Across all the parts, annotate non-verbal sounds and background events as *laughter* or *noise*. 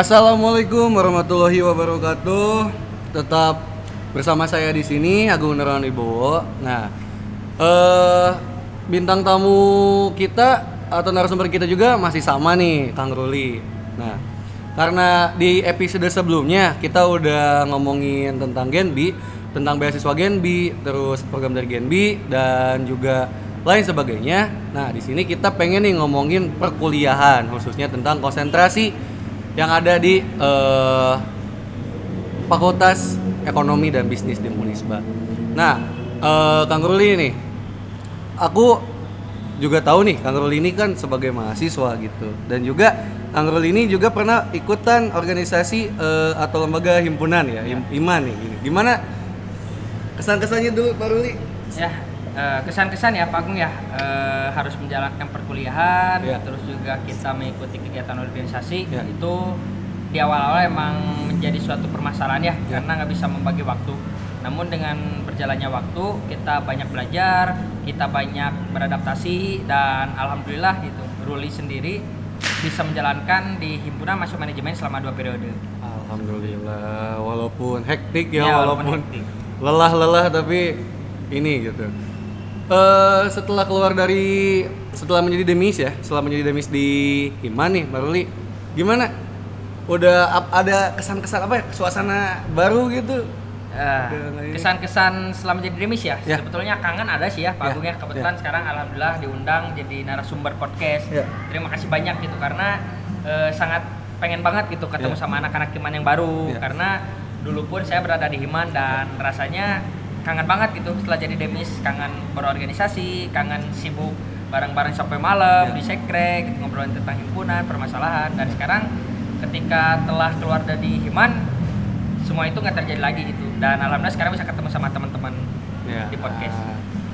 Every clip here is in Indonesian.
Assalamualaikum warahmatullahi wabarakatuh. Tetap bersama saya di sini Agung Nerawan Wibowo. Nah, eh bintang tamu kita atau narasumber kita juga masih sama nih, Kang Ruli. Nah, karena di episode sebelumnya kita udah ngomongin tentang Genbi, tentang beasiswa Genbi, terus program dari Genbi dan juga lain sebagainya. Nah, di sini kita pengen nih ngomongin perkuliahan, khususnya tentang konsentrasi yang ada di eh, Fakultas Ekonomi dan Bisnis di Unisba. Nah, eh, Kang Ruli nih, aku juga tahu nih Kang Ruli ini kan sebagai mahasiswa gitu, dan juga Kang Ruli ini juga pernah ikutan organisasi eh, atau lembaga himpunan ya, him- iman nih. Gini. Gimana kesan-kesannya dulu Pak Ruli? ya kesan-kesan ya Pak Agung ya eh, harus menjalankan perkuliahan Ya. terus juga kita mengikuti kegiatan organisasi Ya. itu di awal-awal emang menjadi suatu permasalahan ya, Ya. karena nggak bisa membagi waktu namun dengan berjalannya waktu kita banyak belajar kita banyak beradaptasi dan alhamdulillah gitu Ruli sendiri bisa menjalankan di himpunan masuk manajemen selama dua periode Alhamdulillah, walaupun hektik ya, Ya, walaupun walaupun hektik. lelah-lelah tapi ini gitu. Eh setelah keluar dari setelah menjadi demis ya, setelah menjadi demis di Himan nih, Mbak Ruli, gimana? Udah ap- ada kesan-kesan apa ya? Suasana baru gitu? Ini. kesan-kesan selama jadi demis ya, Ya. sebetulnya kangen ada sih ya Pak Ya, Agung ya kebetulan sekarang alhamdulillah diundang jadi narasumber podcast Ya. terima kasih banyak gitu karena eh, sangat pengen banget gitu ketemu Ya. sama anak-anak Himan yang baru Ya. karena dulu pun saya berada di Himan dan rasanya kangen banget gitu setelah jadi demis kangen berorganisasi kangen sibuk bareng-bareng sampai malam Ya. di sekre gitu, ngobrolin tentang himpunan permasalahan dan sekarang ketika telah keluar dari Himan semua itu nggak terjadi lagi gitu dan alhamdulillah sekarang bisa ketemu sama teman-teman Ya. di podcast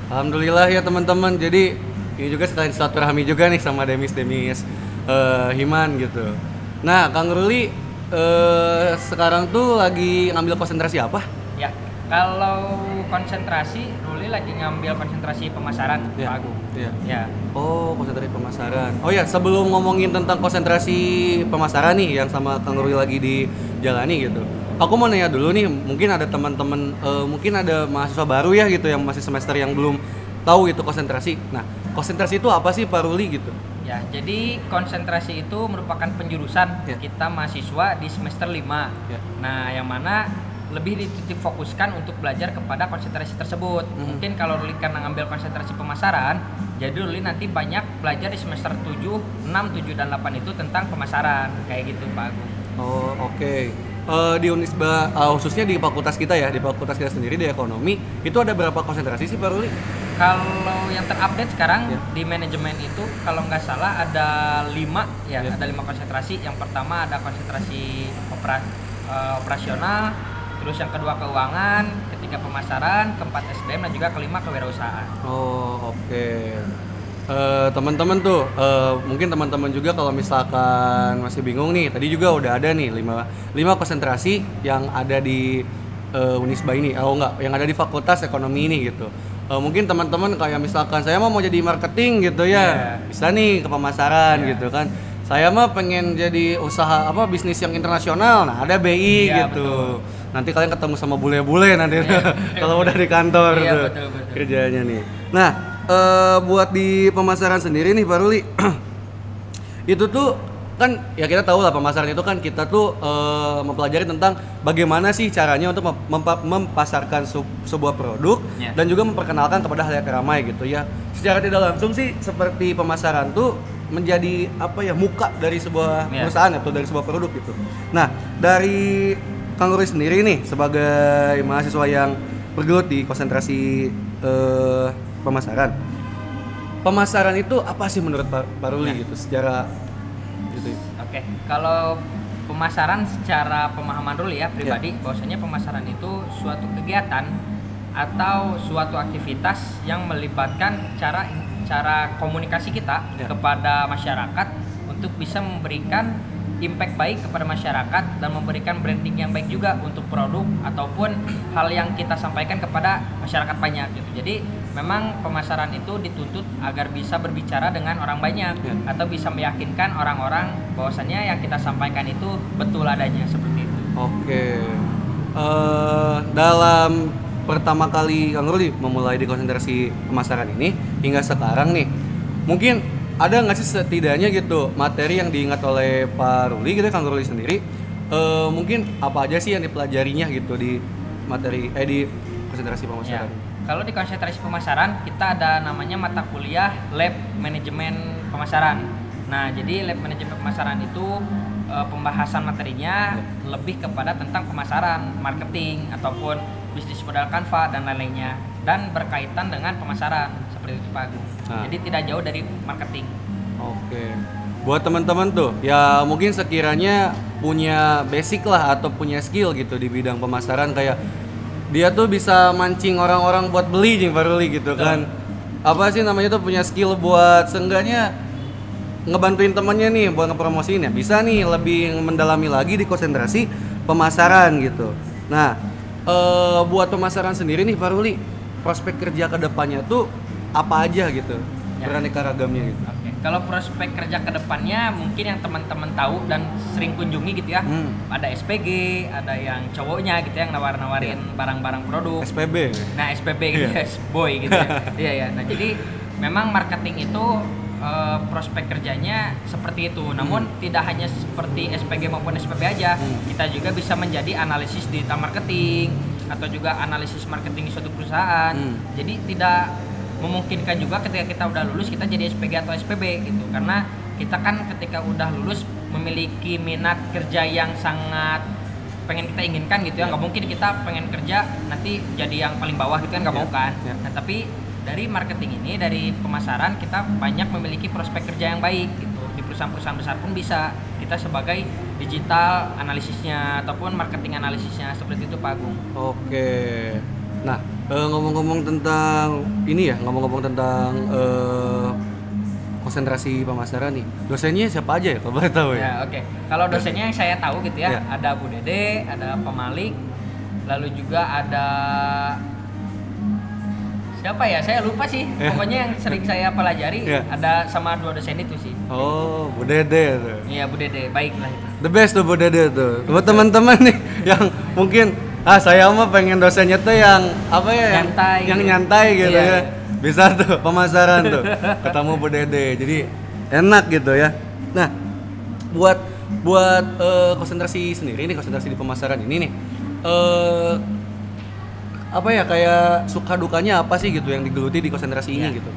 Alhamdulillah ya teman-teman. Jadi ini juga sekalian silaturahmi juga nih sama demis-demis eh, Himan gitu. Nah, Kang Ruli eh, sekarang tuh lagi ngambil konsentrasi apa? ya kalau konsentrasi Ruli lagi ngambil konsentrasi pemasaran Ya. Pak Agung Iya. ya Oh, konsentrasi pemasaran. Oh ya, sebelum ngomongin tentang konsentrasi pemasaran nih yang sama Kang Ruli lagi dijalani gitu. Aku mau nanya dulu nih, mungkin ada teman-teman eh, mungkin ada mahasiswa baru ya gitu yang masih semester yang belum tahu itu konsentrasi. Nah, konsentrasi itu apa sih Pak Ruli gitu? ya jadi konsentrasi itu merupakan penjurusan Ya. kita mahasiswa di semester 5 Ya. nah yang mana lebih dititik fokuskan untuk belajar kepada konsentrasi tersebut Mhm. mungkin kalau Ruli karena ngambil konsentrasi pemasaran jadi Ruli nanti banyak belajar di semester 7, 6, 7, dan 8 itu tentang pemasaran kayak gitu Pak Agung Oh oke. Eh, di Unisba eh, khususnya di fakultas kita ya di fakultas kita sendiri di ekonomi itu ada berapa konsentrasi sih Pak Ruli? Kalau yang terupdate sekarang Ya. di manajemen itu kalau nggak salah ada lima ya, Ya. ada lima konsentrasi. Yang pertama ada konsentrasi opera- eh, operasional, terus yang kedua keuangan, ketiga pemasaran, keempat SDM dan juga kelima kewirausahaan. Oh oke. Eh, teman-teman tuh eh, mungkin teman-teman juga kalau misalkan masih bingung nih tadi juga udah ada nih lima lima konsentrasi yang ada di eh, Unisba ini oh enggak yang ada di Fakultas Ekonomi ini gitu Eh, mungkin teman-teman kayak misalkan saya mah mau jadi marketing gitu ya Iya. bisa nih ke pemasaran Iya. gitu kan saya mah pengen jadi usaha apa bisnis yang internasional nah ada BI Iya, gitu nanti kalian ketemu sama bule-bule nanti *laughs* kalau udah di kantor tuh betul, betul. kerjanya nih. Nah, eh, buat di pemasaran sendiri nih Pak Ruli, *clears throat* itu tuh kan ya kita tahu lah pemasaran itu kan kita tuh eh, mempelajari tentang bagaimana sih caranya untuk mem- mempa- mempasarkan sebuah produk Ya. dan juga memperkenalkan kepada halayak ramai gitu ya. Secara tidak langsung sih seperti pemasaran tuh menjadi apa ya muka dari sebuah Ya. perusahaan atau dari sebuah produk gitu. Nah, dari Kang Ruli sendiri nih sebagai mahasiswa yang bergelut di konsentrasi eh, pemasaran. Pemasaran itu apa sih menurut Pak, Ruli Nah. gitu secara gitu. Oke, kalau pemasaran secara pemahaman Ruli ya pribadi, Iya. bahwasanya pemasaran itu suatu kegiatan atau suatu aktivitas yang melibatkan cara cara komunikasi kita Ya. kepada masyarakat untuk bisa memberikan impact baik kepada masyarakat dan memberikan branding yang baik juga untuk produk ataupun hal yang kita sampaikan kepada masyarakat banyak gitu. Jadi memang pemasaran itu dituntut agar bisa berbicara dengan orang banyak Ya. atau bisa meyakinkan orang-orang bahwasannya yang kita sampaikan itu betul adanya seperti itu. Oke. Eh, dalam pertama kali Kang Ruli memulai di konsentrasi pemasaran ini hingga sekarang nih, mungkin ada nggak sih setidaknya gitu materi yang diingat oleh Pak Ruli gitu Kang Ruli sendiri? eh, mungkin apa aja sih yang dipelajarinya gitu di materi eh di konsentrasi Ya. pemasaran? ini? Kalau di konsentrasi pemasaran kita ada namanya mata kuliah lab manajemen pemasaran. Nah, jadi lab manajemen pemasaran itu eh, pembahasan materinya lebih kepada tentang pemasaran, marketing ataupun bisnis modal Canva dan lain-lainnya dan berkaitan dengan pemasaran seperti itu Pak Agung. Nah. Jadi tidak jauh dari marketing. Oke. Buat teman-teman tuh, ya mungkin sekiranya punya basic lah atau punya skill gitu di bidang pemasaran kayak dia tuh bisa mancing orang-orang buat beli Jing Faruli gitu kan. Apa sih namanya tuh punya skill buat seenggaknya ngebantuin temennya nih buat ngepromosiin ya. Bisa nih lebih mendalami lagi di konsentrasi pemasaran gitu. Nah, eh, buat pemasaran sendiri nih Faruli, prospek kerja ke depannya tuh apa aja gitu? Ya. Beraneka ragamnya gitu. Oke. Kalau prospek kerja ke depannya mungkin yang teman-teman tahu dan sering kunjungi gitu ya. Hmm. Ada SPG, ada yang cowoknya gitu yang nawar-nawarin barang-barang produk. SPB. Nah SPB gitu ya, boy gitu ya. *laughs* Iya ya. Nah jadi memang marketing itu eh, prospek kerjanya seperti itu. Namun tidak hanya seperti SPG maupun SPB aja. Hmm. Kita juga bisa menjadi analisis digital marketing atau juga analisis marketing di suatu perusahaan. Hmm. Jadi tidak memungkinkan juga ketika kita udah lulus kita jadi SPG atau SPB gitu. Karena kita kan ketika udah lulus memiliki minat kerja yang sangat pengen kita inginkan gitu ya nggak mungkin kita pengen kerja nanti jadi yang paling bawah gitu kan nggak Iya, mau kan iya. nah tapi dari marketing ini dari pemasaran kita banyak memiliki prospek kerja yang baik gitu di perusahaan-perusahaan besar pun bisa kita sebagai digital analisisnya ataupun marketing analisisnya seperti itu Pak Agung Oke. Nah, eh, ngomong-ngomong tentang ini ya, ngomong-ngomong tentang eh, konsentrasi pemasaran nih. Dosennya siapa aja ya kalau boleh tahu ya? ya oke kalau dosennya yang saya tahu gitu ya Iya. ada Bu Dede ada Pemalik lalu juga ada siapa ya saya lupa sih Iya. *laughs* pokoknya yang sering saya pelajari Iya. ada sama dua dosen itu sih Oh, Bu Dede tuh. Iya Bu Dede, baiklah itu. The best tuh Bu Dede tuh. Buat teman-teman nih *laughs* yang mungkin ah saya mah pengen dosennya tuh yang apa ya? yang- Nyantai Yang, gitu. nyantai gitu Iya, ya. Bisa tuh pemasaran tuh. *laughs* Ketemu Bu Dede. Jadi enak gitu ya. Nah, buat buat eh, konsentrasi sendiri nih konsentrasi di pemasaran ini nih. eh apa ya kayak suka dukanya apa sih gitu yang digeluti di konsentrasi Iya. ini gitu.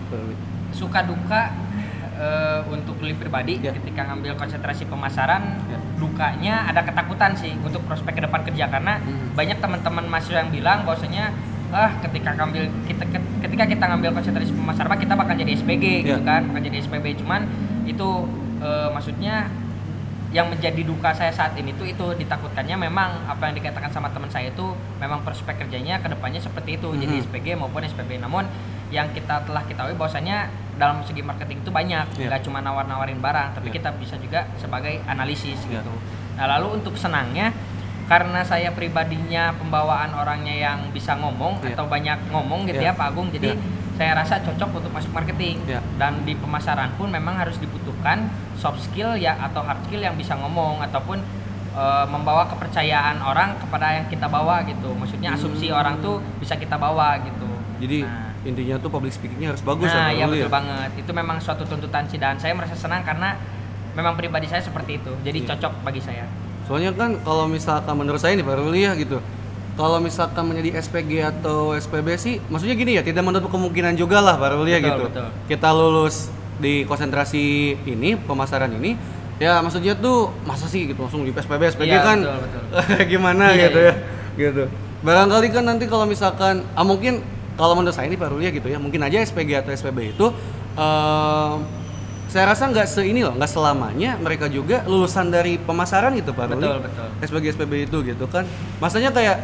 Suka duka eh, untuk Lili pribadi Iya. ketika ngambil konsentrasi pemasaran, Iya. dukanya ada ketakutan sih untuk prospek ke depan kerja karena Hmm. banyak teman-teman mahasiswa yang bilang bahwasanya ah ketika ngambil kita ketika kita ngambil konsentrasi pemasaran kita bakal jadi SPG gitu Iya. kan, bakal jadi SPB cuman itu eh, maksudnya yang menjadi duka saya saat ini tuh itu ditakutkannya memang apa yang dikatakan sama teman saya itu memang prospek kerjanya ke depannya seperti itu jadi Mhm. SPG maupun SPB namun yang kita telah ketahui bahwasanya dalam segi marketing itu banyak nggak cuma nawar-nawarin barang tapi Iya. kita bisa juga sebagai analisis Iya. gitu nah lalu untuk senangnya karena saya pribadinya pembawaan orangnya yang bisa ngomong Iya. atau banyak ngomong gitu Iya. ya Pak Agung jadi Iya. saya rasa cocok untuk masuk marketing Iya. dan di pemasaran pun memang harus dibutuhkan soft skill ya atau hard skill yang bisa ngomong ataupun eh, membawa kepercayaan orang kepada yang kita bawa gitu maksudnya asumsi Hmm. orang tuh bisa kita bawa gitu Jadi Nah. intinya tuh public speakingnya harus bagus nah ya, ya Pak Ruli betul banget itu memang suatu tuntutan sih dan saya merasa senang karena memang pribadi saya seperti itu jadi Iya. cocok bagi saya Soalnya kan kalau misalkan menurut saya nih Pak Ruli ya gitu. Kalau misalkan menjadi SPG atau SPB sih, maksudnya gini ya, tidak menutup kemungkinan juga lah Pak Ruli ya Betul, gitu. betul. Kita lulus di konsentrasi ini, pemasaran ini, ya maksudnya tuh masa sih gitu langsung di SPB SPG Iya, kan betul, betul. *laughs* gimana Iya, gitu iya. ya. Gitu. Barangkali kan nanti kalau misalkan ah mungkin kalau menurut saya ini Pak ya gitu ya, mungkin aja SPG atau SPB itu ehm, saya rasa nggak se ini loh, nggak selamanya mereka juga lulusan dari pemasaran gitu Pak Ruli. betul betul SPG SPB itu gitu kan masanya kayak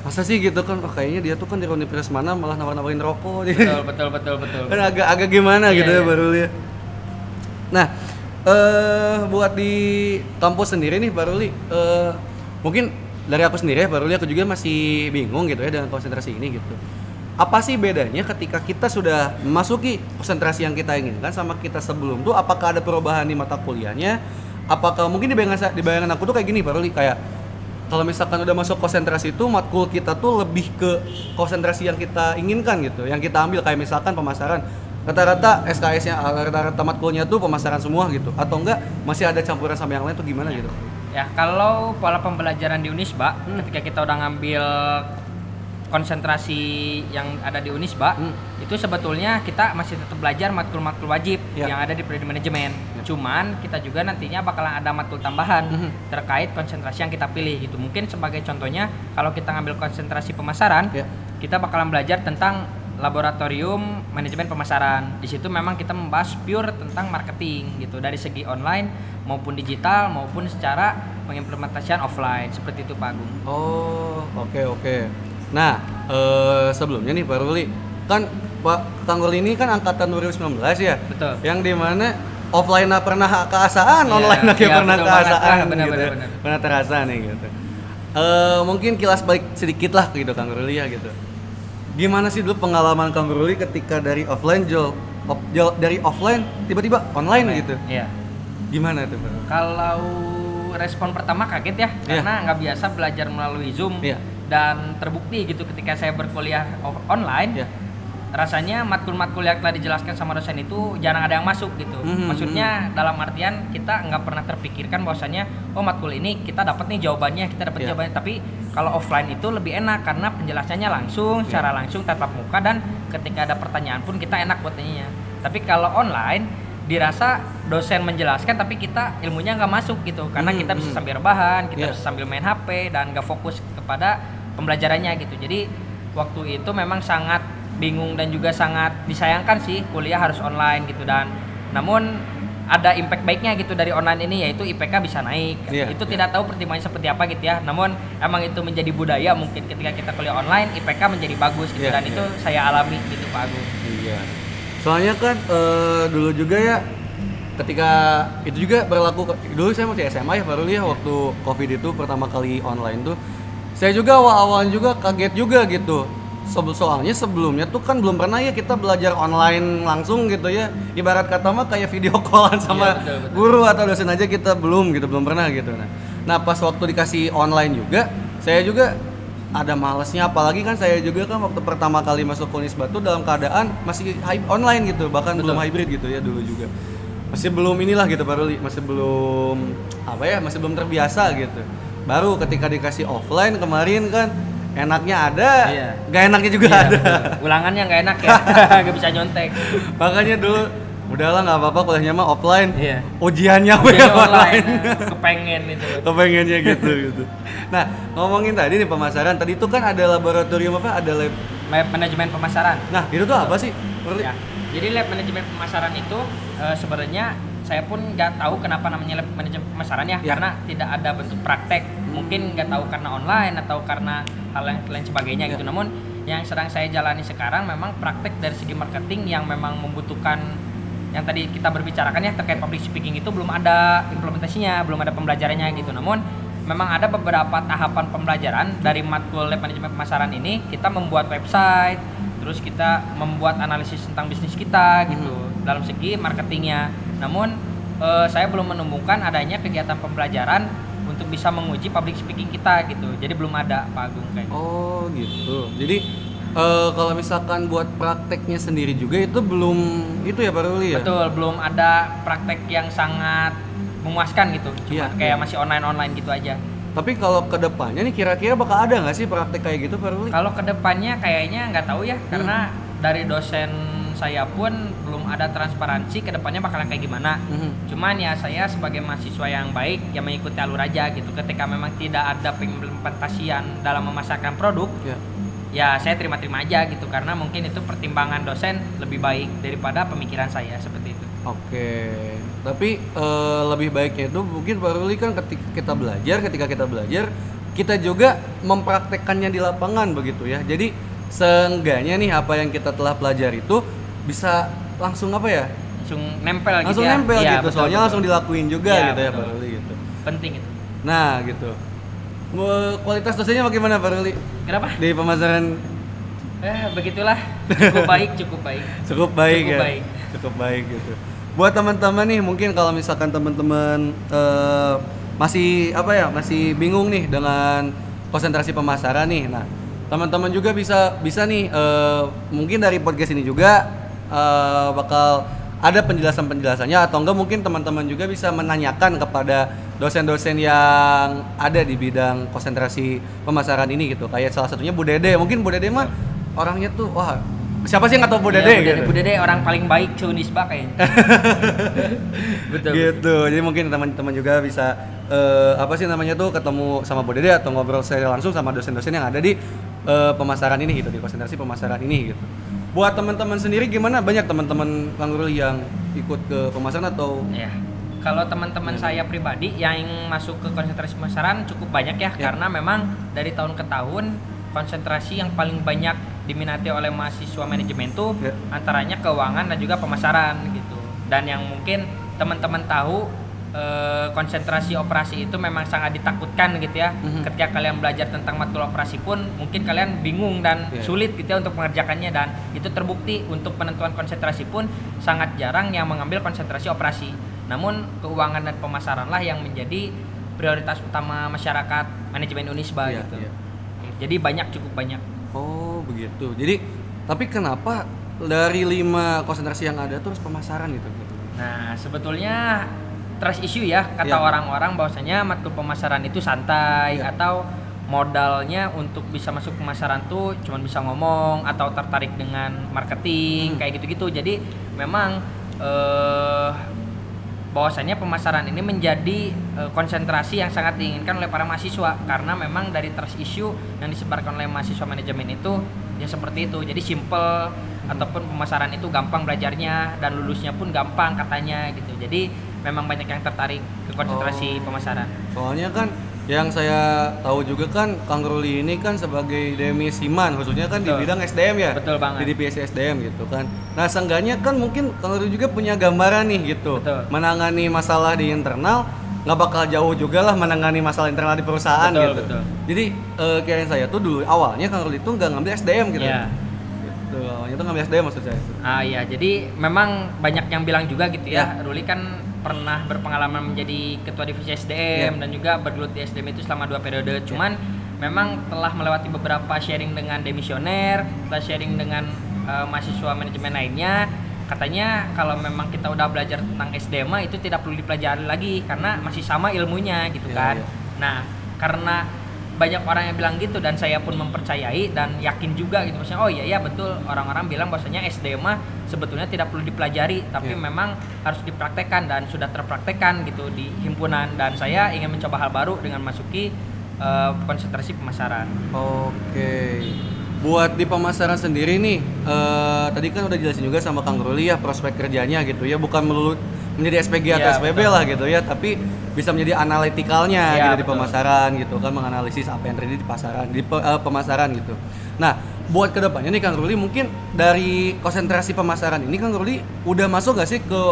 masa sih gitu kan oh, kayaknya dia tuh kan di universitas mana malah nawar-nawarin rokok *laughs* betul betul betul betul kan agak agak gimana Iya, gitu ya iya. baru ya nah eh buat di kampus sendiri nih Pak Ruli, eh mungkin dari aku sendiri ya Pak Ruli, aku juga masih bingung gitu ya dengan konsentrasi ini gitu. Apa sih bedanya ketika kita sudah memasuki konsentrasi yang kita inginkan sama kita sebelum tuh apakah ada perubahan di mata kuliahnya? Apakah mungkin di bayangan, di bayangan aku tuh kayak gini Pak Ruli, kayak kalau misalkan udah masuk konsentrasi itu matkul kita tuh lebih ke konsentrasi yang kita inginkan gitu yang kita ambil. Kayak misalkan pemasaran rata-rata SKS-nya rata-rata matkulnya tuh pemasaran semua gitu. Atau enggak masih ada campuran sama yang lain tuh gimana gitu? Ya, kalau pola pembelajaran di Unisba, Hmm. ketika kita udah ngambil konsentrasi yang ada di Unisba, Hmm. itu sebetulnya kita masih tetap belajar matkul-matkul wajib Ya. yang ada di prodi manajemen. Ya. Cuman kita juga nantinya bakalan ada matkul tambahan Mhm. terkait konsentrasi yang kita pilih gitu. Mungkin sebagai contohnya kalau kita ngambil konsentrasi pemasaran, Ya. kita bakalan belajar tentang laboratorium manajemen pemasaran. Di situ memang kita membahas pure tentang marketing gitu dari segi online maupun digital maupun secara pengimplementasian offline seperti itu Pak Agung. oh oke oke nah eh, sebelumnya nih Pak Ruli kan Pak Kang Ruli ini kan angkatan 2019 ya Betul. yang di mana offline pernah keasaan Iya, online lagi iya, pernah betul keasaan benar, gitu benar, benar. pernah terasa nih gitu Eh, mungkin kilas balik sedikit lah gitu Kang Ruli ya gitu gimana sih dulu pengalaman Kang Ruli ketika dari offline jual op- jual- dari offline tiba-tiba online gitu Iya. gimana tuh Pak? Kalau respon pertama kaget ya Iya. karena nggak biasa belajar melalui Zoom Iya. Dan terbukti gitu ketika saya berkuliah online Iya. rasanya matkul-matkul yang telah dijelaskan sama dosen itu jarang ada yang masuk gitu. Mhm, Maksudnya dalam artian kita nggak pernah terpikirkan bahwasanya oh matkul ini kita dapat nih jawabannya, kita dapat Iya. jawabannya. Tapi kalau offline itu lebih enak karena penjelasannya langsung, Iya. secara langsung tatap muka dan ketika ada pertanyaan pun kita enak buat tanya. Tapi kalau online dirasa dosen menjelaskan tapi kita ilmunya nggak masuk gitu karena Mhm, kita bisa sambil rebahan, kita Iya. bisa sambil main HP dan nggak fokus kepada pembelajarannya gitu. Jadi waktu itu memang sangat bingung dan juga sangat disayangkan sih kuliah harus online gitu dan namun ada impact baiknya gitu dari online ini yaitu IPK bisa naik. Iya, itu iya. tidak tahu pertimbangannya seperti apa gitu ya. Namun emang itu menjadi budaya mungkin ketika kita kuliah online IPK menjadi bagus gitu Iya, dan iya. itu saya alami gitu Pak Agung. Iya. Soalnya kan eh, dulu juga ya ketika itu juga berlaku dulu saya masih SMA ya baru ya waktu covid itu pertama kali online tuh saya juga awal-awal juga kaget juga gitu. Sebel- soalnya sebelumnya tuh kan belum pernah ya kita belajar online langsung gitu ya. Ibarat kata mah kayak video *laughs* callan sama Iya, betul, betul. guru atau dosen aja kita belum gitu belum pernah gitu. Nah nah pas waktu dikasih online juga saya juga ada malesnya. Apalagi kan saya juga kan waktu pertama kali masuk Unisba tuh dalam keadaan masih online gitu bahkan belum hybrid gitu ya dulu juga. Masih belum inilah gitu baru masih belum apa ya masih belum terbiasa gitu baru ketika dikasih offline kemarin kan enaknya ada Iya. nggak enaknya juga Iya, ada betul. Ulangannya nggak enak ya, *laughs* nggak bisa nyontek. makanya dulu udahlah nggak apa-apa kuliahnya mah offline Iya. ujiannya yang online, online nah, kepengen itu. kepengennya *laughs* gitu gitu nah ngomongin tadi nih pemasaran tadi itu kan ada laboratorium apa ada lab Lab manajemen pemasaran. nah itu tuh apa sih? Ya. Jadi lab manajemen pemasaran itu eh, sebenarnya saya pun nggak tahu kenapa namanya lab manajemen pemasaran ya, Ya. karena tidak ada bentuk praktek. Mungkin nggak tahu karena online atau karena hal lain, lain sebagainya Ya. gitu. Namun yang sedang saya jalani sekarang memang praktek dari segi marketing yang memang membutuhkan yang tadi kita berbicarakan ya terkait public speaking itu belum ada implementasinya, belum ada pembelajarannya gitu. Namun memang ada beberapa tahapan pembelajaran dari matkul lab manajemen pemasaran ini kita membuat website, terus kita membuat analisis tentang bisnis kita gitu dalam segi marketingnya. Namun eh, saya belum menemukan adanya kegiatan pembelajaran untuk bisa menguji public speaking kita gitu. Jadi belum ada Pak Agung kayak. gitu. oh gitu jadi eh, kalau misalkan buat prakteknya sendiri juga itu belum itu ya Pak Ruli ya Betul, belum ada praktek yang sangat memuaskan gitu. Cuma Iya, kayak iya. masih online-online gitu aja. tapi kalau ke depannya nih kira-kira bakal ada nggak sih praktek kayak gitu Pak Ruli Kalau ke depannya kayaknya nggak tahu ya, karena dari dosen saya pun belum ada transparansi ke depannya bakalan kayak gimana. Mhm. Cuman ya saya sebagai mahasiswa yang baik ya mengikuti alur aja gitu. Ketika memang tidak ada pengimplementasian dalam memasarkan produk, ya ya saya terima-terima aja gitu karena mungkin itu pertimbangan dosen lebih baik daripada pemikiran saya seperti itu. Oke, tapi eh, lebih baiknya itu mungkin Ruli kan ketika kita belajar, ketika kita belajar, kita juga mempraktekkannya di lapangan begitu ya. Jadi seenggaknya nih apa yang kita telah pelajari itu bisa langsung apa ya? langsung nempel langsung gitu ya. nempel Iya, gitu betul, soalnya betul. langsung dilakuin juga Iya, gitu ya. Pak Ruli gitu penting itu. nah gitu Mau- kualitas dosennya bagaimana Pak Ruli Kenapa? di pemasaran Eh, begitulah. Cukup baik, cukup baik. *laughs* cukup baik Cukup ya baik. cukup baik gitu buat teman-teman nih mungkin kalau misalkan teman-teman eh, masih apa ya masih bingung nih dengan konsentrasi pemasaran nih nah teman-teman juga bisa bisa nih eh, mungkin dari podcast ini juga eh, bakal ada penjelasan-penjelasannya atau enggak mungkin teman-teman juga bisa menanyakan kepada dosen-dosen yang ada di bidang konsentrasi pemasaran ini gitu. Kayak salah satunya Bu Dede. Mungkin Bu Dede mah orangnya tuh wah siapa sih yang nggak tahu Bu Iya, Dede Bu Dede, gitu? Bu Dede orang paling baik Unisba kayaknya. *laughs* betul. gitu. Jadi mungkin teman-teman juga bisa eh, apa sih namanya tuh ketemu sama Bu Dede atau ngobrol secara langsung sama dosen-dosen yang ada di eh, pemasaran ini gitu di konsentrasi pemasaran ini gitu buat teman-teman sendiri gimana banyak teman-teman Kang Ruli yang ikut ke pemasaran atau Ya. Kalau teman-teman saya pribadi yang masuk ke konsentrasi pemasaran cukup banyak ya, Ya. karena memang dari tahun ke tahun konsentrasi yang paling banyak diminati oleh mahasiswa manajemen tuh Ya. antaranya keuangan dan juga pemasaran gitu. Dan yang mungkin teman-teman tahu eh, konsentrasi operasi itu memang sangat ditakutkan gitu ya. Mhm. Ketika kalian belajar tentang matkul operasi pun mungkin kalian bingung dan Ya. sulit gitu ya untuk mengerjakannya dan itu terbukti untuk penentuan konsentrasi pun sangat jarang yang mengambil konsentrasi operasi. Namun keuangan dan pemasaran lah yang menjadi prioritas utama masyarakat manajemen Unisba Iya, gitu. iya. Jadi banyak cukup banyak. oh begitu jadi tapi kenapa dari lima konsentrasi yang ada terus pemasaran gitu Nah, sebetulnya trust issue ya kata Iya. orang-orang bahwasanya matkul pemasaran itu santai Iya. atau modalnya untuk bisa masuk pemasaran tuh cuman bisa ngomong atau tertarik dengan marketing Hmm. kayak gitu-gitu. Jadi memang eh bahwasanya pemasaran ini menjadi eh, konsentrasi yang sangat diinginkan oleh para mahasiswa karena memang dari trust issue yang disebarkan oleh mahasiswa manajemen itu ya seperti itu jadi simple ataupun pemasaran itu gampang belajarnya dan lulusnya pun gampang katanya gitu jadi memang banyak yang tertarik ke konsentrasi Oh. pemasaran Soalnya kan yang saya tahu juga kan Kang Ruli ini kan sebagai Demi Siman khususnya kan di Betul. bidang SDM ya. Betul banget. Di divisi SDM gitu kan. Nah, seenggaknya kan mungkin Kang Ruli juga punya gambaran nih gitu. Betul. Menangani masalah di internal nggak bakal jauh juga lah menangani masalah internal di perusahaan Betul, gitu. betul. Jadi eh, kirain saya tuh dulu awalnya Kang Ruli tuh nggak ngambil SDM gitu. Iya. Gitu. Awalnya tuh ngambil SDM maksud saya. Ah iya, jadi memang banyak yang bilang juga gitu ya. Ya. Ruli kan pernah berpengalaman menjadi ketua divisi SDM Ya. dan juga bergelut di SDM itu selama dua periode. Cuman memang telah melewati beberapa sharing dengan demisioner, telah sharing dengan eh, mahasiswa manajemen lainnya. Katanya kalau memang kita udah belajar tentang SDM itu tidak perlu dipelajari lagi karena masih sama ilmunya gitu Ya, kan. ya. Nah, karena banyak orang yang bilang gitu dan saya pun mempercayai dan yakin juga gitu maksudnya oh iya ya betul orang-orang bilang bahwasanya SD mah sebetulnya tidak perlu dipelajari tapi Iya. memang harus dipraktekkan dan sudah terpraktekkan gitu di himpunan dan saya ingin mencoba hal baru dengan masuki eh, konsentrasi pemasaran. Oke. Buat di pemasaran sendiri nih, eh, tadi kan udah jelasin juga sama Kang Ruli ya prospek kerjanya gitu ya, bukan melulu menjadi SPG atau Iya, SPB betul. lah gitu ya, tapi bisa menjadi analitikalnya Iya, gitu di pemasaran gitu kan, menganalisis apa yang terjadi di pasaran, di pe- eh, pemasaran gitu. Nah, buat ke depannya nih Kang Ruli mungkin dari konsentrasi pemasaran ini Kang Ruli udah masuk gak sih ke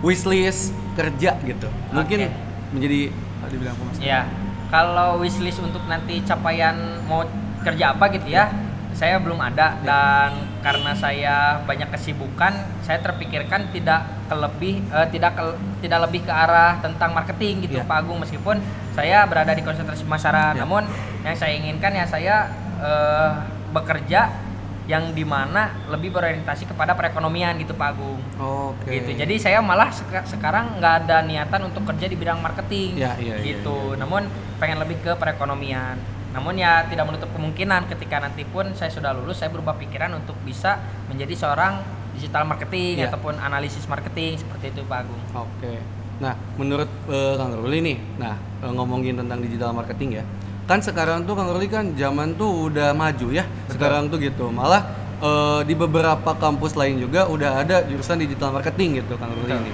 wishlist kerja gitu? Mungkin Oke. menjadi dibilang pemasaran. Ya, kalau wishlist untuk nanti capaian mau kerja apa gitu ya, saya belum ada dan karena saya banyak kesibukan, saya terpikirkan tidak kelebih eh, tidak ke- tidak lebih ke arah tentang marketing gitu Ya. Pak Agung meskipun saya berada di konsentrasi pemasaran. Ya. Namun yang saya inginkan ya saya eh, bekerja yang di mana lebih berorientasi kepada perekonomian gitu Pak Agung. Oke. Gitu. Jadi saya malah seka- sekarang nggak ada niatan untuk kerja di bidang marketing. Ya, iya, iya, gitu. Namun pengen lebih ke perekonomian. Namun ya tidak menutup kemungkinan ketika nanti pun saya sudah lulus saya berubah pikiran untuk bisa menjadi seorang digital marketing Iya. ataupun analisis marketing seperti itu Pak Agung. Oke. Nah, menurut eh, Kang Ruli nih, nah eh, ngomongin tentang digital marketing ya, kan sekarang tuh Kang Ruli kan zaman tuh udah maju ya. Sekarang tuh gitu, malah eh, di beberapa kampus lain juga udah ada jurusan digital marketing gitu Kang Ruli Betul. ini.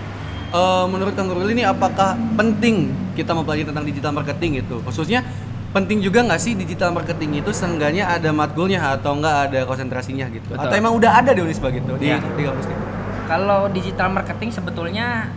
Eh, menurut Kang Ruli ini apakah penting kita mempelajari tentang digital marketing itu? Khususnya penting juga nggak sih digital marketing itu seenggaknya ada matkulnya atau nggak ada konsentrasinya gitu? Betul. Atau emang udah ada di Unisba gitu di, Iya. di kampus gitu? Kalau digital marketing sebetulnya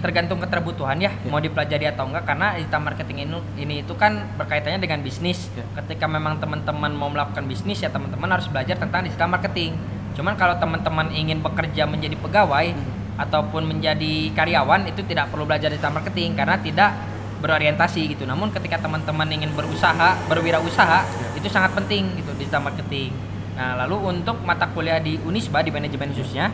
tergantung keterbutuhan ya, mau dipelajari atau enggak karena digital marketing ini, ini itu kan berkaitannya dengan bisnis. Ya. Ketika memang teman-teman mau melakukan bisnis ya teman-teman harus belajar tentang digital marketing. Cuman kalau teman-teman ingin bekerja menjadi pegawai ataupun menjadi karyawan itu tidak perlu belajar digital marketing karena tidak berorientasi gitu. Namun ketika teman-teman ingin berusaha, berwirausaha, itu sangat penting gitu digital marketing. Nah, lalu untuk mata kuliah di Unisba di manajemen khususnya,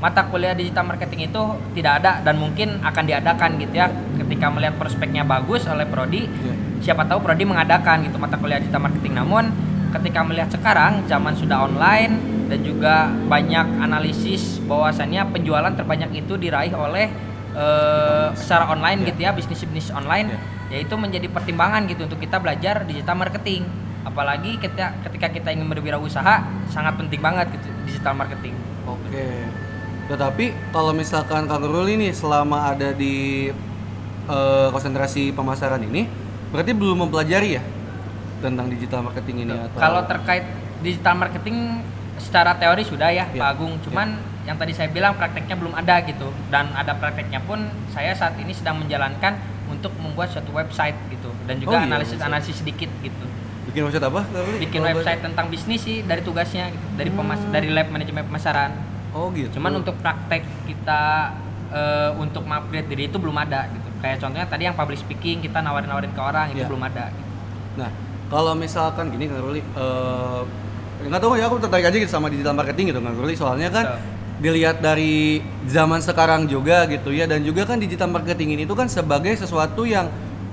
mata kuliah digital marketing itu tidak ada dan mungkin akan diadakan gitu ya ketika melihat prospeknya bagus oleh prodi Iya. siapa tahu prodi mengadakan gitu mata kuliah digital marketing namun ketika melihat sekarang zaman sudah online dan juga banyak analisis bahwasannya penjualan terbanyak itu diraih oleh eh, secara online Iya. gitu ya bisnis-bisnis online yaitu menjadi pertimbangan gitu untuk kita belajar digital marketing apalagi ketika ketika kita ingin berwirausaha sangat penting banget gitu digital marketing Oke. Tetapi kalau misalkan Kang Ruli nih selama ada di eh, konsentrasi pemasaran ini, berarti belum mempelajari ya tentang digital marketing ini atau Kalau terkait digital marketing secara teori sudah ya, Iya, Pak Agung. Cuman yang tadi saya bilang prakteknya belum ada gitu. Dan ada prakteknya pun saya saat ini sedang menjalankan untuk membuat suatu website gitu dan Oh juga iya, analisis-analisis sedikit gitu. bikin website apa? Bikin website tentang bisnis sih dari tugasnya gitu, dari pemas dari lab manajemen pemasaran. Oh gitu. Cuman untuk praktek kita eh, untuk upgrade diri itu belum ada gitu. Kayak contohnya tadi yang public speaking kita nawarin-nawarin ke orang itu Iya. belum ada. Gitu. Nah, kalau misalkan gini Kang Ruli, eh nggak tahu ya aku tertarik aja gitu sama digital marketing gitu Kang Ruli, soalnya kan Betul. Dilihat dari zaman sekarang juga gitu ya dan juga kan digital marketing ini tuh kan sebagai sesuatu yang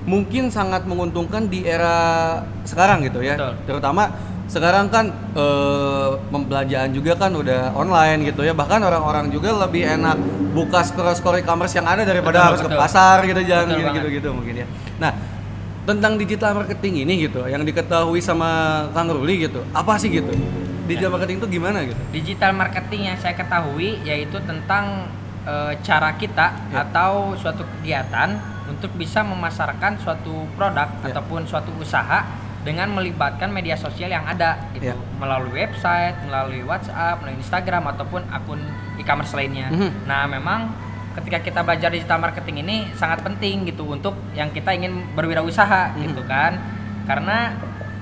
mungkin sangat menguntungkan di era sekarang gitu ya. Betul. Terutama sekarang kan eh, pembelanjaan juga kan udah online gitu ya. Bahkan orang-orang juga lebih enak buka scroll-scroll e-commerce yang ada daripada Betul, harus ke betul. pasar gitu jangan Betul banget. gitu-gitu mungkin ya. Nah, tentang digital marketing ini gitu yang diketahui sama Kang Ruli gitu. Apa sih gitu? Digital marketing itu gimana gitu? Digital marketing yang saya ketahui yaitu tentang eh, cara kita Ya. atau suatu kegiatan untuk bisa memasarkan suatu produk Ya. ataupun suatu usaha dengan melibatkan media sosial yang ada gitu Ya. melalui website, melalui WhatsApp, melalui Instagram ataupun akun e-commerce lainnya. Mhm. Nah, memang ketika kita belajar digital marketing ini sangat penting gitu untuk yang kita ingin berwirausaha Mhm. gitu kan. Karena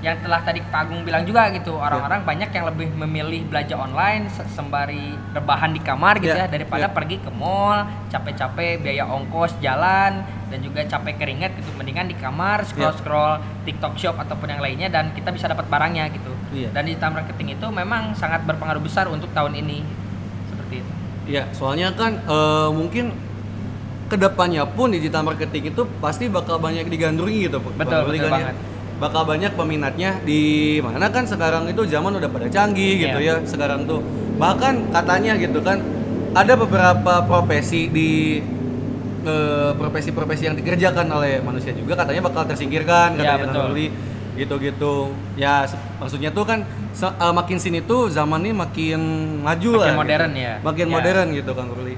yang telah tadi Pak Agung bilang juga gitu, orang-orang banyak yang lebih memilih belanja online se- sembari rebahan di kamar gitu Ya, ya daripada ya. pergi ke mall, capek-capek biaya ongkos jalan dan juga capek keringat gitu. Mendingan di kamar scroll-scroll TikTok Shop ataupun yang lainnya dan kita bisa dapat barangnya gitu. Iya. Dan digital marketing itu memang sangat berpengaruh besar untuk tahun ini. Seperti itu. Iya, soalnya kan eh, mungkin ke depannya pun digital marketing itu pasti bakal banyak digandrungi gitu, Pak. Betul, betul kan ya. banget. Bakal banyak peminatnya di mana kan sekarang itu zaman udah pada canggih gitu Iya. ya. Sekarang tuh bahkan katanya gitu kan ada beberapa profesi di eh, profesi-profesi yang dikerjakan oleh manusia juga katanya bakal tersingkirkan Iya, katanya Kang betul. Gitu-gitu. Ya maksudnya tuh kan eh, makin sini tuh zaman ini makin maju Makin lah. gitu. modern ya. Makin Ya. modern gitu Kang Ruli.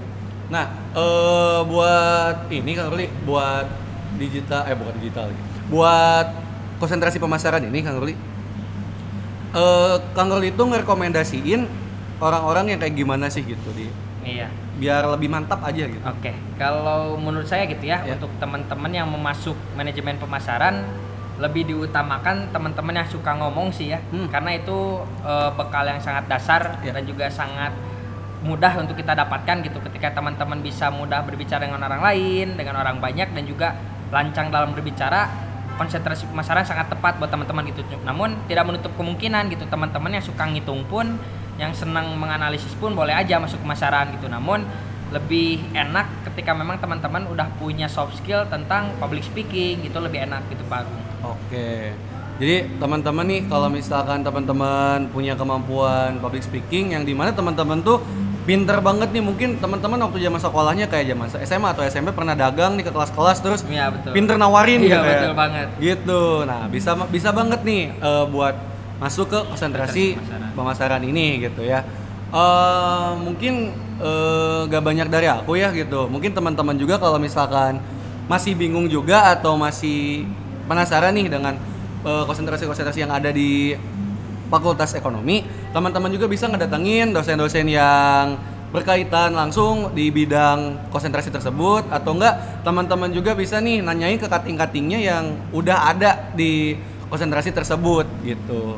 Nah, eh buat ini Kang Ruli, buat digital eh bukan digital lagi. Buat konsentrasi pemasaran ini Kang Ruli. Eh Kang Ruli itu ngerekomendasiin orang-orang yang kayak gimana sih gitu di Iya. biar lebih mantap aja gitu. Oke, kalau menurut saya gitu ya, Ya. untuk teman-teman yang mau masuk manajemen pemasaran lebih diutamakan teman-teman yang suka ngomong sih ya, Hmm. karena itu eh, bekal yang sangat dasar Ya. dan juga sangat mudah untuk kita dapatkan gitu ketika teman-teman bisa mudah berbicara dengan orang lain, dengan orang banyak dan juga lancang dalam berbicara konsentrasi pemasaran sangat tepat buat teman-teman gitu. Namun tidak menutup kemungkinan gitu teman-teman yang suka ngitung pun, yang senang menganalisis pun boleh aja masuk pemasaran gitu. Namun lebih enak ketika memang teman-teman udah punya soft skill tentang public speaking gitu lebih enak gitu Pak. Oke. Jadi teman-teman nih kalau misalkan teman-teman punya kemampuan public speaking yang di mana teman-teman tuh pinter banget nih mungkin teman-teman waktu zaman sekolahnya kayak zaman SMA atau SMP pernah dagang nih ke kelas-kelas terus Iya betul. pinter nawarin Iya, gitu ya. betul banget. Gitu. Nah, bisa bisa banget nih eh, buat masuk ke konsentrasi Konsentrasi pemasaran ini gitu ya. Eh mungkin eh, gak banyak dari aku ya gitu. Mungkin teman-teman juga kalau misalkan masih bingung juga atau masih penasaran nih dengan konsentrasi-konsentrasi yang ada di Fakultas Ekonomi, teman-teman juga bisa ngedatengin dosen-dosen yang berkaitan langsung di bidang konsentrasi tersebut atau enggak teman-teman juga bisa nih nanyain ke kating-katingnya yang udah ada di konsentrasi tersebut gitu.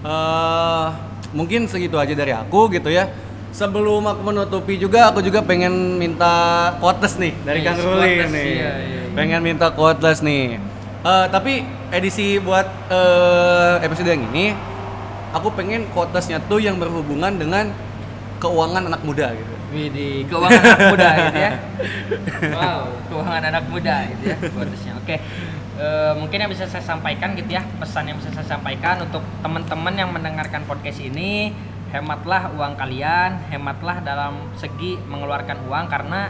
eh mungkin segitu aja dari aku gitu ya. Sebelum aku menutupi juga aku juga pengen minta quotes nih dari Yes, Kang Ruli quotes, nih. iya, iya. Pengen minta quotes nih. Eh, tapi edisi buat eh, episode yang ini aku pengen quotesnya tuh yang berhubungan dengan keuangan anak muda gitu. Widih, keuangan anak muda gitu ya. *laughs* Wow, keuangan anak muda gitu ya quotesnya. Oke. Eh, mungkin yang bisa saya sampaikan gitu ya, pesan yang bisa saya sampaikan untuk teman-teman yang mendengarkan podcast ini, hematlah uang kalian, hematlah dalam segi mengeluarkan uang karena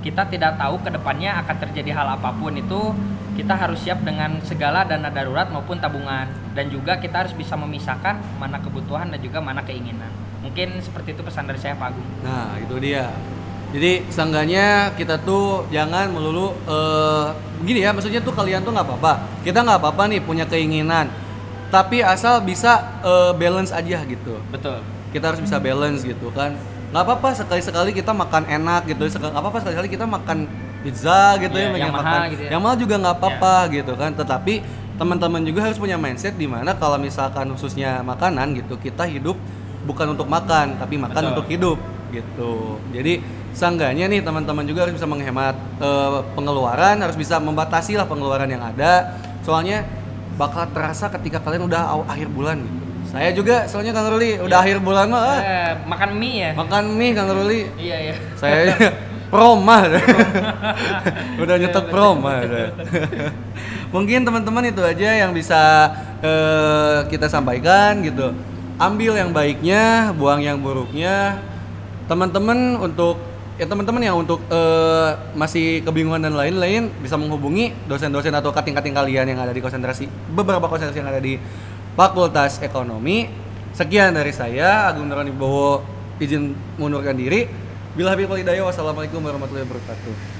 kita tidak tahu ke depannya akan terjadi hal apa pun itu kita harus siap dengan segala dana darurat maupun tabungan dan juga kita harus bisa memisahkan mana kebutuhan dan juga mana keinginan mungkin seperti itu pesan dari saya Pak Agung Nah, itu dia. Jadi seenggaknya kita tuh jangan melulu eh gini ya, maksudnya tuh kalian tuh nggak apa-apa. Kita nggak apa-apa nih punya keinginan. Tapi asal bisa eh, balance aja gitu. betul Kita harus bisa balance gitu kan. Nggak apa-apa sekali-sekali kita makan enak gitu. Sekali apa-apa sekali-sekali kita makan pizza gitu Iya, ya, yang makan. mahal gitu ya. Yang mahal juga nggak apa-apa gitu kan. Tetapi teman-teman juga harus punya mindset di mana kalau misalkan khususnya makanan gitu, kita hidup bukan untuk makan, tapi makan Betul. untuk hidup gitu. Jadi seenggaknya nih teman-teman juga harus bisa menghemat eh, pengeluaran, harus bisa membatasi lah pengeluaran yang ada. Soalnya bakal terasa ketika kalian udah akhir bulan gitu. Saya juga soalnya Kang Ruli udah Iya. akhir bulan mah ah, Eh, makan mie ya makan mie Kang Ruli. iya iya Saya *laughs* proma. *laughs* udah nyetok proma. udah. *laughs* Mungkin teman-teman itu aja yang bisa eh, kita sampaikan gitu. Ambil yang baiknya, buang yang buruknya. Teman-teman untuk ya teman-teman yang untuk eh, masih kebingungan dan lain-lain bisa menghubungi dosen-dosen atau kating-kating kalian yang ada di konsentrasi beberapa konsentrasi yang ada di Fakultas Ekonomi. Sekian dari saya Agung Nurani Bowo izin mengundurkan diri. Bila habis wassalamualaikum warahmatullahi wabarakatuh.